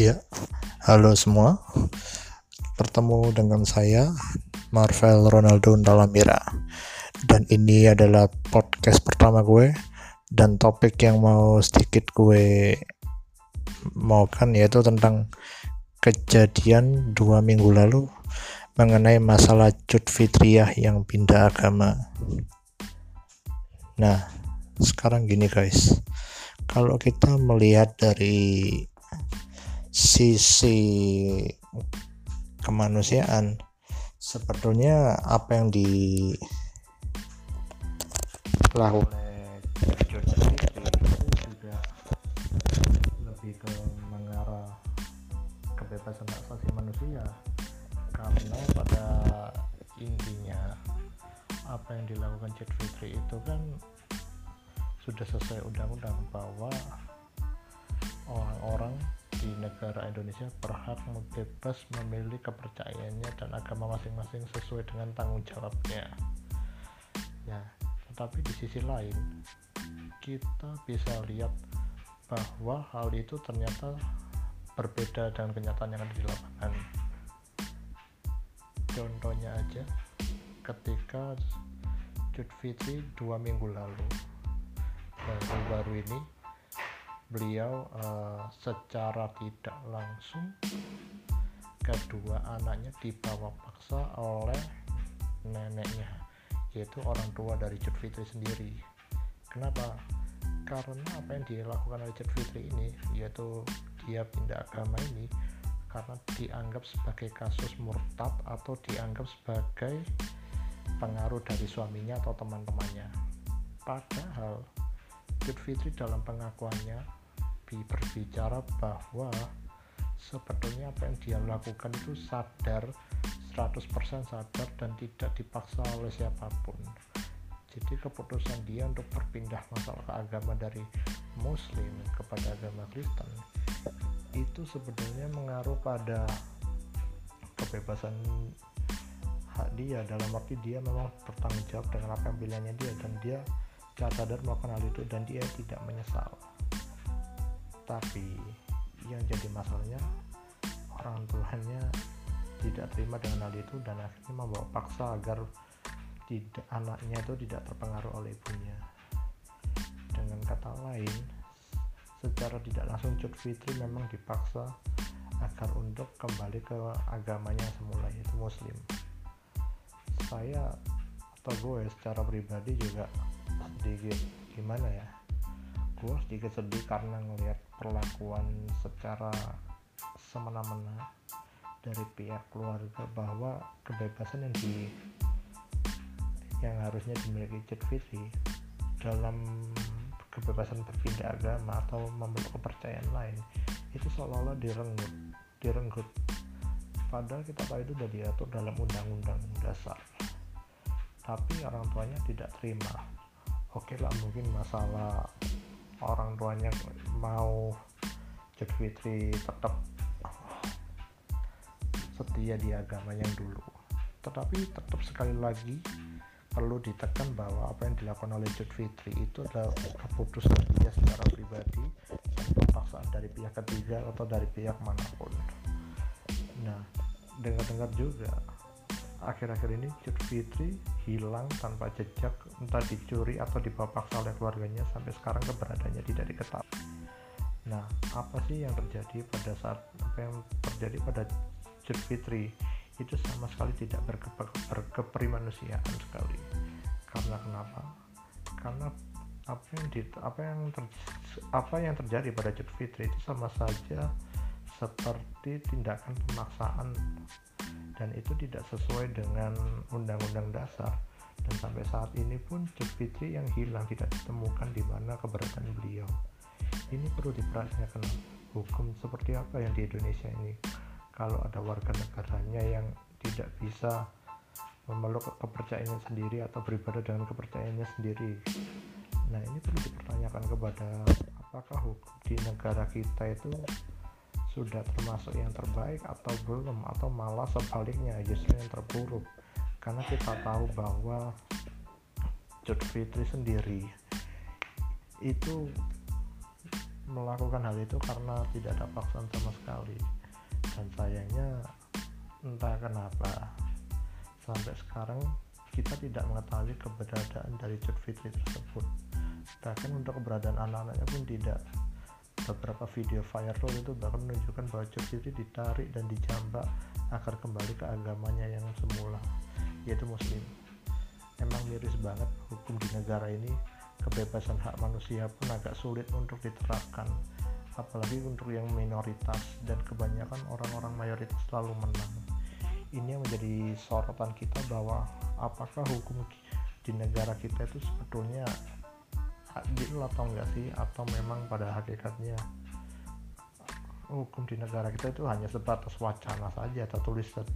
Ya, halo semua. Bertemu dengan saya Marvel Ronaldo Dalamira. Dan ini adalah podcast pertama gue dan topik yang mau sedikit gue mau kan yaitu tentang kejadian dua minggu lalu mengenai masalah Cut Fitriah yang pindah agama. Nah, sekarang gini guys, kalau kita melihat dari sisi kemanusiaan. Sebetulnya apa yang dilakukan oleh George itu juga lebih ke mengarah kebebasan hak asasi manusia. Karena pada intinya apa yang dilakukan Jet Fitri itu kan sudah sesuai undang-undang bahwa orang-orang di negara Indonesia berhak bebas memilih kepercayaannya dan agama masing-masing sesuai dengan tanggung jawabnya. Ya, tetapi di sisi lain kita bisa lihat bahwa hal itu ternyata berbeda dengan kenyataan yang ada di lapangan. Contohnya aja, ketika Jud Fitri dua minggu lalu baru-baru ini beliau uh, secara tidak langsung kedua anaknya dibawa paksa oleh neneknya yaitu orang tua dari Cut Fitri sendiri. Kenapa? Karena apa yang dilakukan oleh Cut Fitri ini yaitu dia pindah agama ini karena dianggap sebagai kasus murtad atau dianggap sebagai pengaruh dari suaminya atau teman-temannya. Padahal Cut Fitri dalam pengakuannya berbicara bahwa sebetulnya apa yang dia lakukan itu sadar 100% sadar dan tidak dipaksa oleh siapa pun. Jadi keputusan dia untuk berpindah masalah agama dari muslim kepada agama Kristen itu sebenarnya mengaruh pada kebebasan hak dia. Dalam arti dia memang bertanggung jawab dengan apa yang pilihannya dia dan dia sadar melakukan hal itu dan dia tidak menyesal tapi yang jadi masalahnya orang tuanya tidak terima dengan hal itu dan akhirnya membawa paksa agar tidak anaknya itu tidak terpengaruh oleh ibunya. Dengan kata lain secara tidak langsung Cut Fitri memang dipaksa agar untuk kembali ke agamanya semula yaitu muslim. Saya atau gue secara pribadi juga sedikit gimana ya? Gue sedikit sedih karena ngelihat perlakuan secara semena-mena dari pihak keluarga bahwa kebebasan yang di yang harusnya dimiliki Cut Fitri dalam kebebasan berpindah agama atau memeluk kepercayaan lain itu seolah-olah direnggut direnggut. Padahal kita tahu itu sudah diatur dalam undang-undang dasar. Tapi orang tuanya tidak terima. Oke lah mungkin masalah orang tuanya mau Cut Fitri tetap setia di agama yang dulu. Tetapi tetap sekali lagi perlu ditekan bahwa apa yang dilakukan oleh Cut Fitri itu adalah keputusan dia secara pribadi tanpa paksaan dari pihak ketiga atau dari pihak mana pun. Nah dengar-dengar juga akhir-akhir ini Cut Fitri hilang tanpa jejak entah dicuri atau dibawa oleh keluarganya sampai sekarang keberadaannya tidak diketahui. Nah apa sih yang terjadi pada saat apa yang terjadi pada Cut Fitri? Itu sama sekali tidak berke, sekali. Karena kenapa? Karena apa yang di, apa yang ter, apa yang terjadi pada Cut Fitri itu sama saja seperti tindakan pemaksaan dan itu tidak sesuai dengan undang-undang dasar. Dan sampai saat ini pun Fitri yang hilang tidak ditemukan di mana keberadaan beliau. Ini perlu diperhatikan. Hukum seperti apa yang di Indonesia ini? Kalau ada warga negaranya yang tidak bisa memeluk kepercayaannya sendiri atau beribadah dengan kepercayaannya sendiri. Nah ini perlu dipertanyakan kepada apakah hukum di negara kita itu sudah termasuk yang terbaik atau belum atau malah sebaliknya justru yang terburuk. Karena kita tahu bahwa Cut Fitri sendiri itu melakukan hal itu karena tidak ada paksaan sama sekali. Dan sayangnya entah kenapa sampai sekarang kita tidak mengetahui keberadaan dari Cut Fitri tersebut. Bahkan untuk keberadaan anak-anaknya pun tidak beberapa video viral itu bahkan menunjukkan bahwa Cut Fitri ditarik dan dijambak agar kembali ke agamanya yang semula yaitu muslim. Emang miris banget hukum di negara ini kebebasan hak manusia pun agak sulit untuk diterapkan apalagi untuk yang minoritas dan kebanyakan orang-orang mayoritas selalu menang. Ini yang menjadi sorotan kita bahwa apakah hukum di negara kita itu sebetulnya adil atau enggak sih atau memang pada hakikatnya hukum di negara kita itu hanya sebatas wacana saja atau tulisan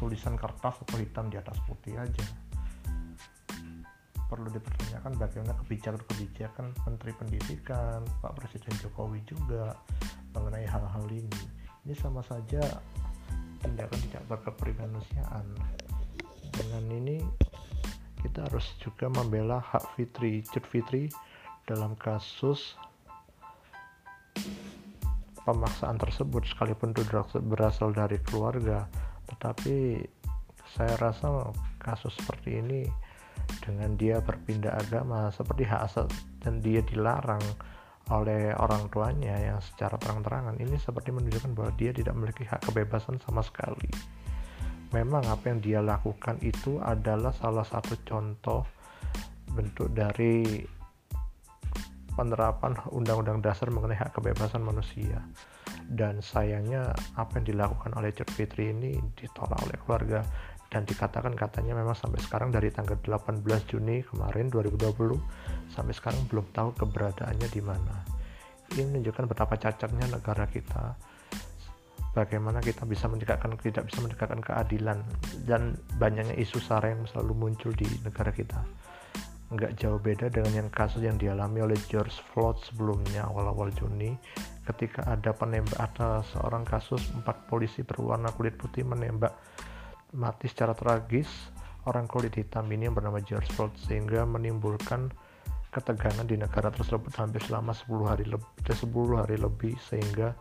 tulisan kertas atau hitam di atas putih aja perlu dipertanyakan bagaimana kebijakan-kebijakan Menteri Pendidikan, Pak Presiden Jokowi juga mengenai hal-hal ini. Ini sama saja tindakan tidak berkepribadian. Dengan ini kita harus juga membela hak fitri, cut fitri dalam kasus pemaksaan tersebut sekalipun itu berasal dari keluarga tetapi saya rasa kasus seperti ini dengan dia berpindah agama seperti hak asal dan dia dilarang oleh orang tuanya yang secara terang-terangan ini seperti menunjukkan bahwa dia tidak memiliki hak kebebasan sama sekali. Memang apa yang dia lakukan itu adalah salah satu contoh bentuk dari penerapan undang-undang dasar mengenai hak kebebasan manusia. Dan sayangnya apa yang dilakukan oleh Cut Fitri ini ditolak oleh keluarga dan dikatakan katanya memang sampai sekarang dari tanggal 18 Juni kemarin 2020 sampai sekarang belum tahu keberadaannya di mana. Ini menunjukkan betapa cacatnya negara kita. Bagaimana kita bisa menegakkan tidak bisa menegakkan keadilan dan banyaknya isu sara yang selalu muncul di negara kita. Nggak jauh beda dengan yang kasus yang dialami oleh George Floyd sebelumnya awal-awal Juni ketika ada penembak ada seorang kasus empat polisi berwarna kulit putih menembak mati secara tragis orang kulit hitam ini yang bernama George Floyd sehingga menimbulkan ketegangan di negara tersebut hampir selama 10 hari lebih 10 hari lebih sehingga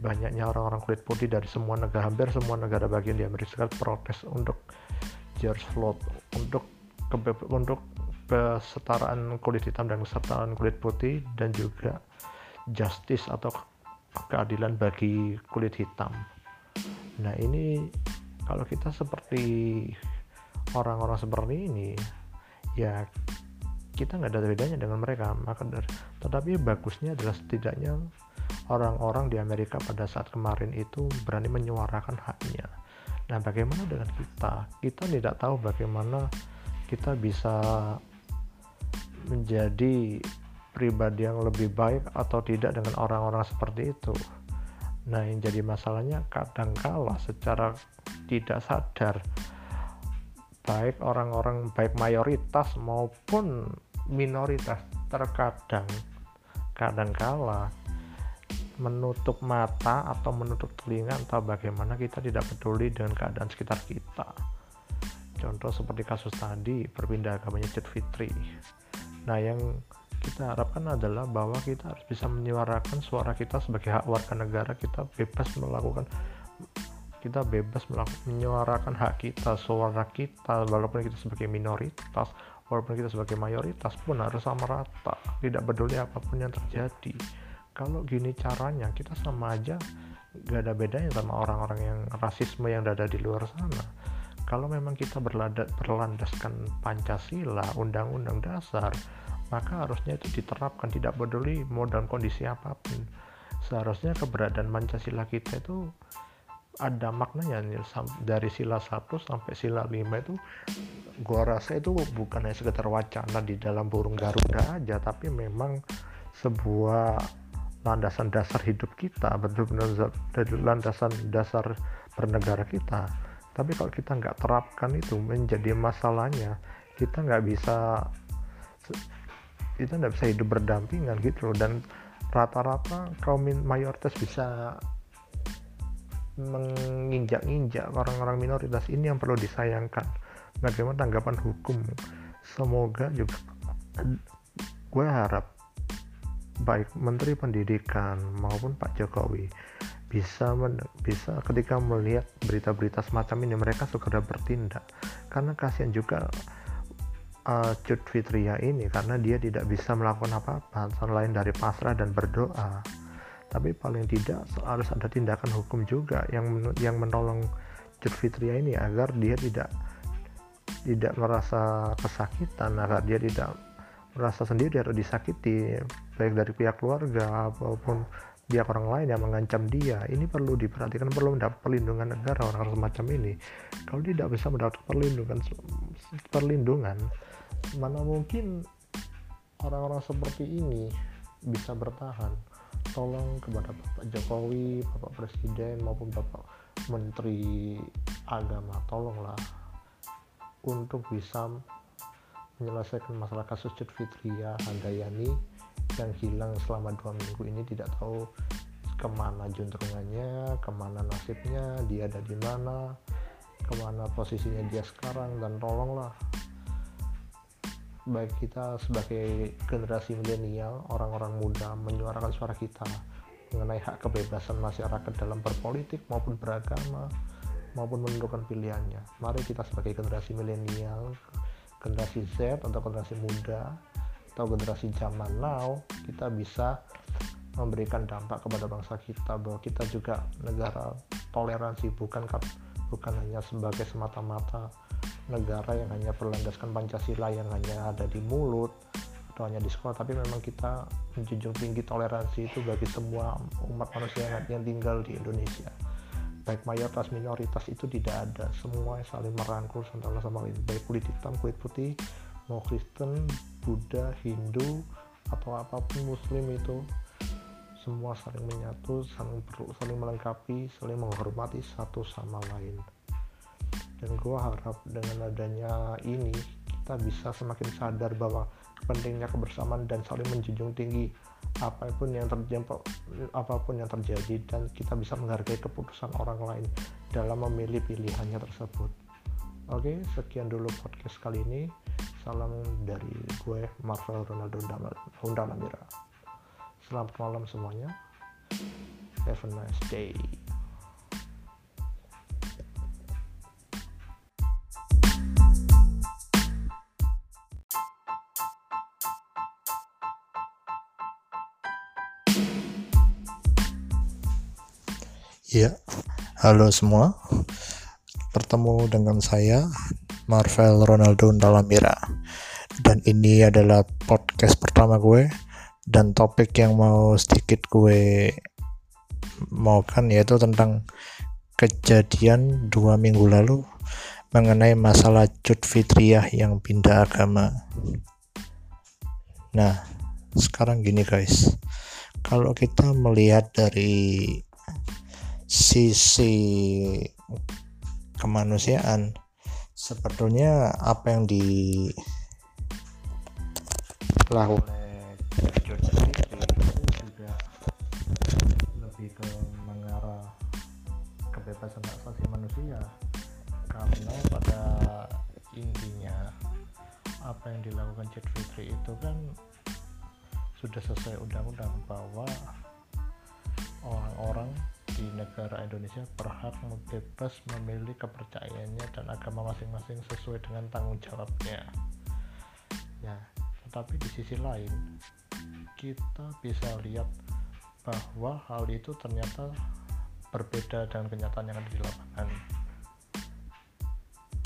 banyaknya orang-orang kulit putih dari semua negara hampir semua negara bagian di Amerika Serikat protes untuk George Floyd untuk untuk kesetaraan kulit hitam dan kesetaraan kulit putih dan juga justice atau keadilan bagi kulit hitam. Nah, ini kalau kita seperti orang-orang seperti ini ya kita nggak ada bedanya dengan mereka. Maka tetapi bagusnya adalah setidaknya orang-orang di Amerika pada saat kemarin itu berani menyuarakan haknya. Nah bagaimana dengan kita? Kita tidak tahu bagaimana kita bisa menjadi pribadi yang lebih baik atau tidak dengan orang-orang seperti itu Nah, yang jadi masalahnya kadangkala secara tidak sadar baik orang-orang baik mayoritas maupun minoritas terkadang kadangkala menutup mata atau menutup telinga atau bagaimana kita tidak peduli dengan keadaan sekitar kita. Contoh seperti kasus tadi berpindah agamanya Cid Fitri. Nah, yang kita harapkan adalah bahwa kita harus bisa menyuarakan suara kita sebagai hak warga negara. Kita bebas melakukan kita bebas melakukan, menyuarakan hak kita suara kita walaupun kita sebagai minoritas walaupun kita sebagai mayoritas pun harus sama rata. Tidak peduli apa pun yang terjadi. Kalau gini caranya kita sama aja gak ada bedanya sama orang-orang yang rasisme yang ada di luar sana kalau memang kita berlandaskan Pancasila, Undang-Undang Dasar, maka harusnya itu diterapkan tidak peduli mau dalam kondisi apa pun. Seharusnya keberadaan Pancasila kita itu ada maknanya dari sila 1 sampai sila 5 itu gua rasa itu bukan hanya sekedar wacana di dalam burung garuda aja tapi memang sebuah landasan dasar hidup kita benar-benar landasan dasar bernegara kita tapi kalau kita nggak terapkan itu menjadi masalahnya kita nggak bisa itu tidak bisa hidup berdampingan gitu loh. Dan rata-rata kaum mayoritas bisa menginjak-injak orang-orang minoritas. Ini yang perlu disayangkan. Bagaimana tanggapan hukum? Semoga juga gue harap baik Menteri Pendidikan maupun Pak Jokowi bisa bisa ketika melihat berita-berita semacam ini mereka segera bertindak. Karena kasihan juga uh, Cut Fitria ini karena dia tidak bisa melakukan apa-apa selain dari pasrah dan berdoa. Tapi paling tidak harus ada tindakan hukum juga yang yang menolong Cut Fitria ini agar dia tidak tidak merasa kesakitan agar dia tidak merasa sendiri atau disakiti baik dari pihak keluarga maupun pihak orang lain yang mengancam dia. Ini perlu diperhatikan perlu mendapat perlindungan negara orang-orang semacam ini. Kalau tidak bisa mendapat perlindungan perlindungan mana mungkin orang-orang seperti ini bisa bertahan? Tolong kepada Bapak Jokowi, Bapak Presiden maupun Bapak Menteri Agama tolonglah untuk bisa menyelesaikan masalah kasus Cut Fitria Handayani yang hilang selama dua minggu ini tidak tahu ke mana juntrungannya, ke mana nasibnya, dia ada di mana, ke mana posisinya dia sekarang dan tolonglah baik kita sebagai generasi milenial, orang-orang muda menyuarakan suara kita mengenai hak kebebasan masyarakat dalam berpolitik maupun beragama maupun menentukan pilihannya. Mari kita sebagai generasi milenial generasi Z atau generasi muda atau generasi zaman now kita bisa memberikan dampak kepada bangsa kita bahwa kita juga negara toleransi bukan bukan hanya sebagai semata-mata negara yang hanya berlandaskan Pancasila yang hanya ada di mulut atau hanya di sekolah tapi memang kita menjunjung tinggi toleransi itu bagi semua umat manusia yang tinggal di Indonesia. Baik mayoritas minoritas itu tidak ada. Semua saling merangkul sama lain baik kulit hitam kulit putih mau Kristen Buddha Hindu atau apa pun Muslim itu semua saling menyatu saling perlu saling melengkapi saling menghormati satu sama lain. Dan gue harap dengan adanya ini kita bisa semakin sadar bahwa pentingnya kebersamaan dan saling menjunjung tinggi apa pun yang terjadi apa pun yang terjadi dan kita bisa menghargai keputusan orang lain dalam memilih pilihannya tersebut oke sekian dulu podcast kali ini. Salam dari gue Marvel Ronaldo Undamira selamat malam semuanya. Have a nice day. Ya, halo semua. Bertemu dengan saya Marvel Ronaldo Dalamira. Dan ini adalah podcast pertama gue dan topik yang mau sedikit gue maukan yaitu tentang kejadian dua minggu lalu mengenai masalah Cut Fitriah yang pindah agama. Nah, sekarang gini guys, kalau kita melihat dari sisi kemanusiaan. Sebetulnya apa yang dilakukan oleh George itu juga lebih ke mengarah kebebasan hak asasi manusia. Karena pada intinya apa yang dilakukan Jet Fitri itu kan sudah sesuai undang-undang bahwa orang-orang di negara Indonesia berhak bebas memilih kepercayaannya dan agama masing-masing sesuai dengan tanggung jawabnya. Ya, tetapi di sisi lain kita bisa lihat bahwa hal itu ternyata berbeda dengan kenyataan yang ada di lapangan.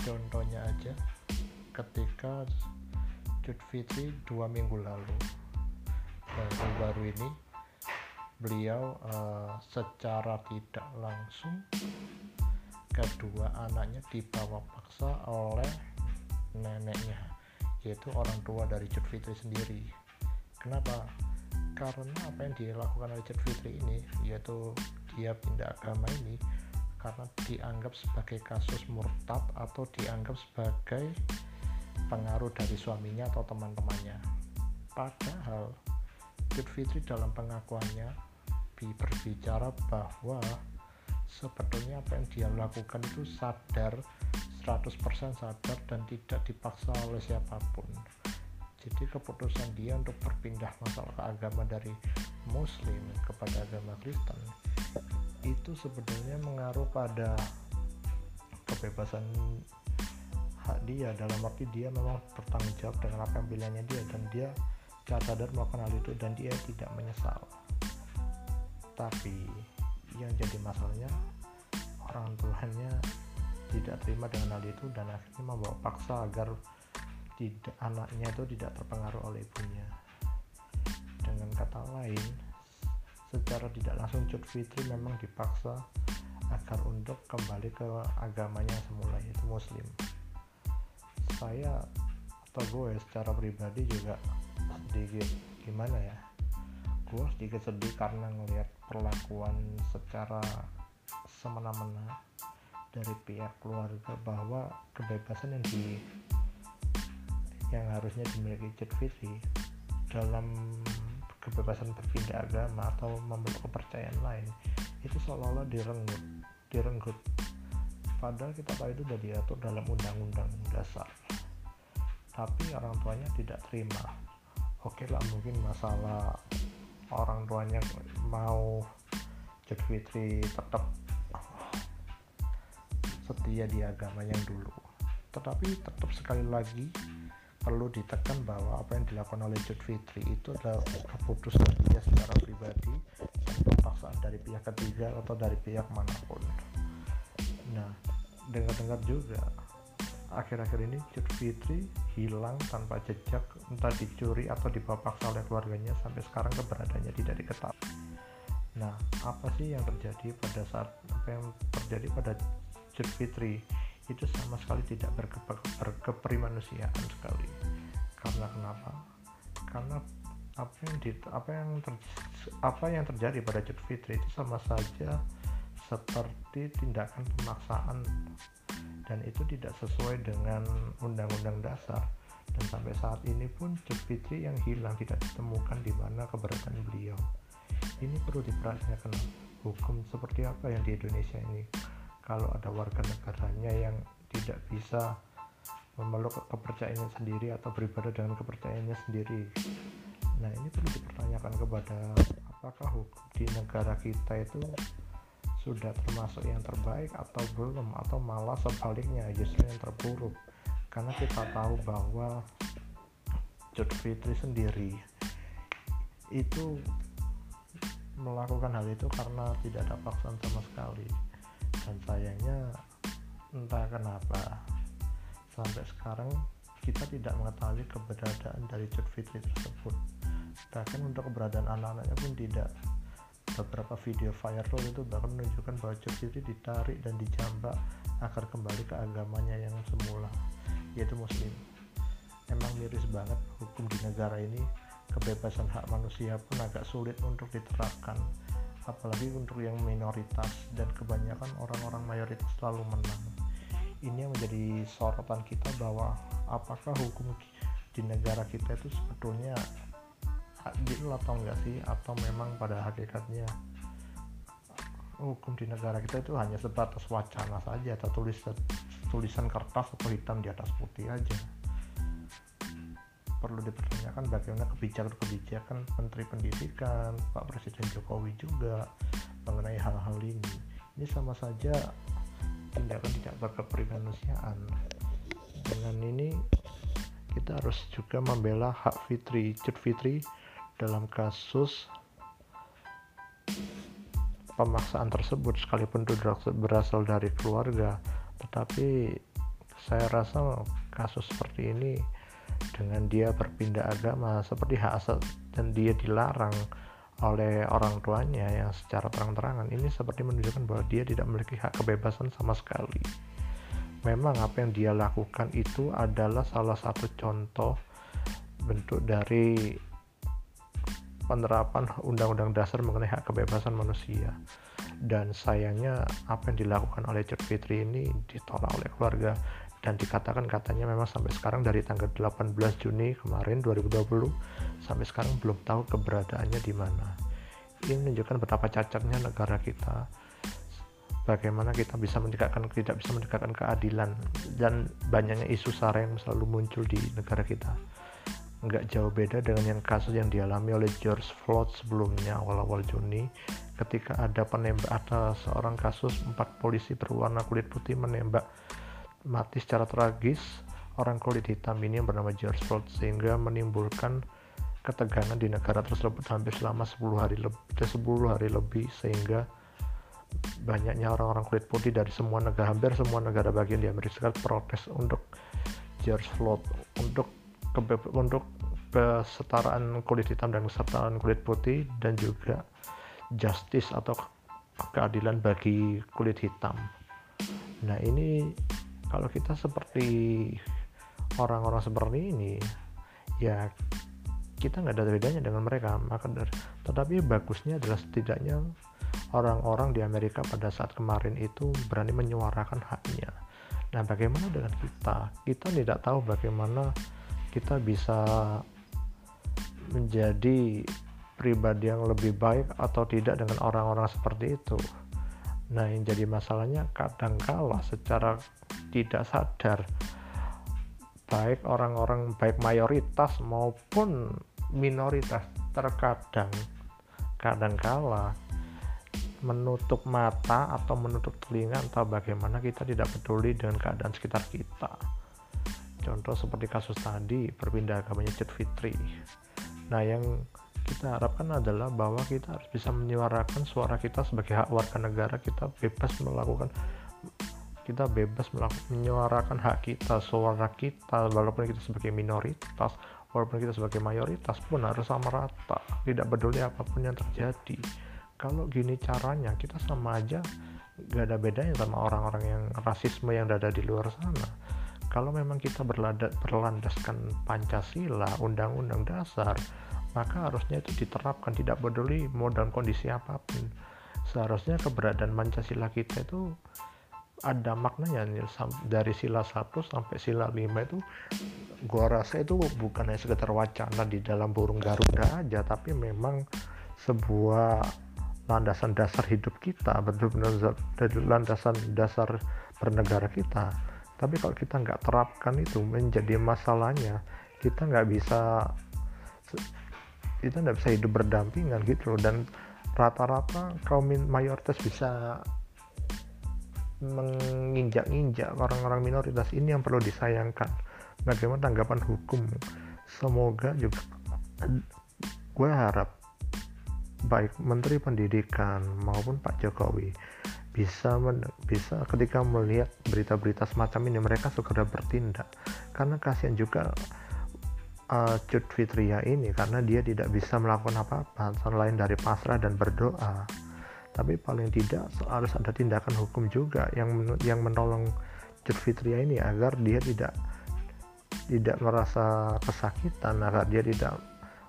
Contohnya aja, ketika Cut Fitri dua minggu lalu, baru-baru ini beliau uh, secara tidak langsung kedua anaknya dibawa paksa oleh neneknya yaitu orang tua dari Cut Fitri sendiri. Kenapa? Karena apa yang dilakukan oleh Cut Fitri ini yaitu dia pindah agama ini karena dianggap sebagai kasus murtad atau dianggap sebagai pengaruh dari suaminya atau teman-temannya. Padahal Cut Fitri dalam pengakuannya berbicara bahwa sebetulnya apa yang dia lakukan itu sadar 100% sadar dan tidak dipaksa oleh siapa pun. Jadi keputusan dia untuk berpindah masalah agama dari muslim kepada agama Kristen itu sebenarnya mengaruh pada kebebasan hak dia. Dalam arti dia memang bertanggung jawab dengan apa yang pilihannya dia dan dia sadar melakukan hal itu dan dia tidak menyesal tapi yang jadi masalahnya orang tuanya tidak terima dengan hal itu dan akhirnya membawa paksa agar tidak anaknya itu tidak terpengaruh oleh ibunya. Dengan kata lain secara tidak langsung Cut Fitri memang dipaksa agar untuk kembali ke agamanya semula yaitu muslim. Saya atau gue secara pribadi juga sedikit gimana ya? Gue sedikit sedih karena ngelihat perlakuan secara semena-mena dari pihak keluarga bahwa kebebasan yang di yang harusnya dimiliki Cut Fitri dalam kebebasan berpindah agama atau memeluk kepercayaan lain itu seolah-olah direnggut direnggut. Padahal kita tahu itu sudah diatur dalam undang-undang dasar. Tapi orang tuanya tidak terima. Oke lah mungkin masalah orang tuanya mau Cut Fitri tetap setia di agama yang dulu tetapi tetap sekali lagi perlu ditekan bahwa apa yang dilakukan oleh Jud Fitri itu adalah keputusan dia secara pribadi tanpa paksaan dari pihak ketiga atau dari pihak mana pun. Nah, dengar-dengar juga akhir-akhir ini Jud Fitri hilang tanpa jejak entah dicuri atau dibawa paksa oleh keluarganya sampai sekarang keberadaannya tidak diketahui. Nah, apa sih yang terjadi pada saat apa yang terjadi pada Jud Fitri? itu sama sekali tidak berke sekali karena kenapa karena apa yang di, apa yang ter, apa yang terjadi pada Cut Fitri itu sama saja seperti tindakan pemaksaan dan itu tidak sesuai dengan undang-undang dasar. Dan sampai saat ini pun Cut Fitri yang hilang tidak ditemukan di mana keberadaan beliau. Ini perlu diperhatikan. Hukum seperti apa yang di Indonesia ini? Kalau ada warga negaranya yang tidak bisa memeluk kepercayaannya sendiri atau beribadah dengan kepercayaannya sendiri. Nah ini perlu dipertanyakan kepada apakah hukum di negara kita itu sudah termasuk yang terbaik atau belum atau malah sebaliknya justru yang terburuk. Karena kita tahu bahwa Jod Fitri sendiri itu melakukan hal itu karena tidak ada paksaan sama sekali. Dan sayangnya entah kenapa sampai sekarang kita tidak mengetahui keberadaan dari Cut Fitri tersebut. Bahkan untuk keberadaan anak-anaknya pun tidak beberapa video viral itu bahkan menunjukkan bahwa Cut Fitri ditarik dan dijambak agar kembali ke agamanya yang semula yaitu muslim. Emang miris banget hukum di negara ini kebebasan hak manusia pun agak sulit untuk diterapkan apalagi untuk yang minoritas dan kebanyakan orang-orang mayoritas selalu menang. Ini yang menjadi sorotan kita bahwa apakah hukum di negara kita itu sebetulnya adil atau enggak sih atau memang pada hakikatnya hukum di negara kita itu hanya sebatas wacana saja atau tulisan tulisan kertas atau hitam di atas putih aja perlu dipertanyakan bagaimana kebijakan-kebijakan Menteri Pendidikan, Pak Presiden Jokowi juga mengenai hal-hal ini. Ini sama saja tindakan tidak berkepribadian. Dengan ini kita harus juga membela hak fitri, cut fitri dalam kasus pemaksaan tersebut sekalipun itu berasal dari keluarga tetapi saya rasa kasus seperti ini dengan dia berpindah agama seperti hak asal dan dia dilarang oleh orang tuanya yang secara terang-terangan ini seperti menunjukkan bahwa dia tidak memiliki hak kebebasan sama sekali. Memang apa yang dia lakukan itu adalah salah satu contoh bentuk dari penerapan undang-undang dasar mengenai hak kebebasan manusia. Dan sayangnya apa yang dilakukan oleh Cut Fitri ini ditolak oleh keluarga dan dikatakan katanya memang sampai sekarang dari tanggal 18 Juni kemarin 2020 sampai sekarang belum tahu keberadaannya di mana. Ini menunjukkan betapa cacatnya negara kita. Bagaimana kita bisa menegakkan tidak bisa menegakkan keadilan dan banyaknya isu sara yang selalu muncul di negara kita. Nggak jauh beda dengan yang kasus yang dialami oleh George Floyd sebelumnya awal-awal Juni ketika ada penembak ada seorang kasus empat polisi berwarna kulit putih menembak mati secara tragis orang kulit hitam ini yang bernama George Floyd sehingga menimbulkan ketegangan di negara tersebut hampir selama 10 hari lebih 10 hari lebih sehingga banyaknya orang-orang kulit putih dari semua negara hampir semua negara bagian di Amerika Serikat protes untuk George Floyd untuk untuk kesetaraan kulit hitam dan kesetaraan kulit putih dan juga justice atau keadilan bagi kulit hitam. Nah ini kalau kita seperti orang-orang seperti ini ya kita nggak ada bedanya dengan mereka. Maka tetapi bagusnya adalah setidaknya orang-orang di Amerika pada saat kemarin itu berani menyuarakan haknya. Nah bagaimana dengan kita? Kita tidak tahu bagaimana kita bisa menjadi pribadi yang lebih baik atau tidak dengan orang-orang seperti itu. Nah, yang jadi masalahnya kadangkala secara tidak sadar baik orang-orang baik mayoritas maupun minoritas terkadang kadangkala menutup mata atau menutup telinga atau bagaimana kita tidak peduli dengan keadaan sekitar kita contoh seperti kasus tadi berpindah agamanya Cid Fitri. Nah yang kita harapkan adalah bahwa kita harus bisa menyuarakan suara kita sebagai hak warga negara. Kita bebas melakukan kita bebas melakukan, menyuarakan hak kita suara kita walaupun kita sebagai minoritas walaupun kita sebagai mayoritas pun harus sama rata tidak peduli apa pun yang terjadi. Kalau gini caranya kita sama aja gak ada bedanya sama orang-orang yang rasisme yang ada di luar sana kalau memang kita berlandaskan Pancasila, Undang-Undang Dasar, maka harusnya itu diterapkan tidak peduli mau dalam kondisi apa pun. Seharusnya keberadaan Pancasila kita itu ada maknanya dari sila 1 sampai sila 5 itu gua rasa itu bukan hanya sekedar wacana di dalam burung garuda aja tapi memang sebuah landasan dasar hidup kita betul-betul landasan dasar bernegara kita tapi kalau kita nggak terapkan itu menjadi masalahnya kita nggak bisa kita nggak bisa hidup berdampingan gitu loh. Dan rata-rata kaum mayoritas bisa menginjak-injak orang-orang minoritas. Ini yang perlu disayangkan. Bagaimana tanggapan hukum? Semoga juga gue harap baik Menteri Pendidikan maupun Pak Jokowi bisa men, bisa ketika melihat berita-berita semacam ini mereka segera bertindak. Karena kasihan juga uh, Cut Fitria ini karena dia tidak bisa melakukan apa-apa selain dari pasrah dan berdoa. Tapi paling tidak harus ada tindakan hukum juga yang yang menolong Cut Fitria ini agar dia tidak tidak merasa kesakitan agar dia tidak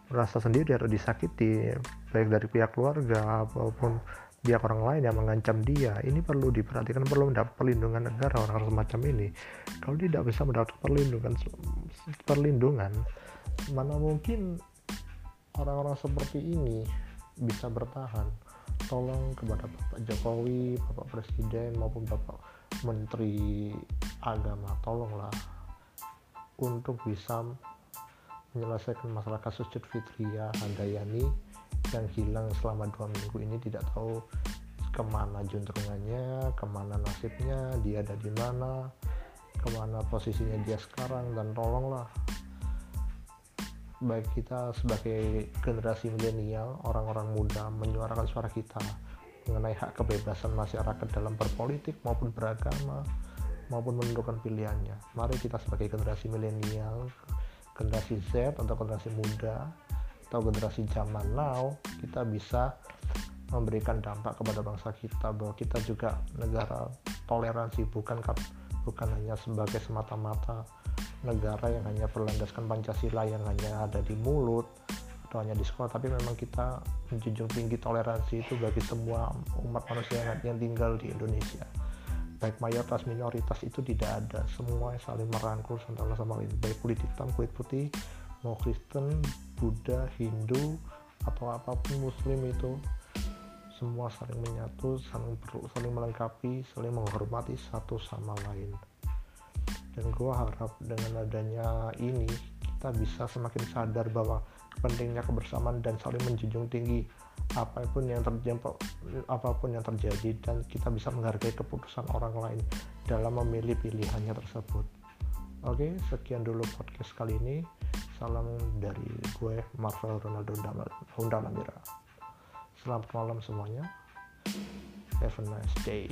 merasa sendiri atau disakiti baik dari pihak keluarga maupun pihak orang lain yang mengancam dia. Ini perlu diperhatikan perlu mendapat perlindungan negara orang-orang semacam ini. Kalau tidak bisa mendapat perlindungan perlindungan mana mungkin orang-orang seperti ini bisa bertahan? Tolong kepada Bapak Jokowi, Bapak Presiden maupun Bapak Menteri Agama tolonglah untuk bisa menyelesaikan masalah kasus Cut Fitria Handayani yang hilang selama dua minggu ini tidak tahu ke mana juntrungannya, ke mana nasibnya, dia ada di mana, ke mana posisinya dia sekarang dan tolonglah baik kita sebagai generasi milenial, orang-orang muda menyuarakan suara kita mengenai hak kebebasan masyarakat dalam berpolitik maupun beragama maupun menentukan pilihannya. Mari kita sebagai generasi milenial, generasi Z atau generasi muda atau generasi zaman now kita bisa memberikan dampak kepada bangsa kita bahwa kita juga negara toleransi bukan bukan hanya sebagai semata-mata negara yang hanya berlandaskan Pancasila yang hanya ada di mulut atau hanya di sekolah tapi memang kita menjunjung tinggi toleransi itu bagi semua umat manusia yang tinggal di Indonesia. Baik mayoritas minoritas itu tidak ada. Semua saling merangkul sama lain baik kulit hitam kulit putih mau Kristen, Buddha, Hindu atau apa pun Muslim itu semua saling menyatu, saling perlu, saling melengkapi, saling menghormati satu sama lain. Dan gue harap dengan adanya ini kita bisa semakin sadar bahwa pentingnya kebersamaan dan saling menjunjung tinggi apa pun yang terjadi apa pun yang terjadi dan kita bisa menghargai keputusan orang lain dalam memilih pilihannya tersebut oke sekian dulu podcast kali ini salam dari gue Marvel Ronaldo Honda Namira selamat malam semuanya. Have a nice day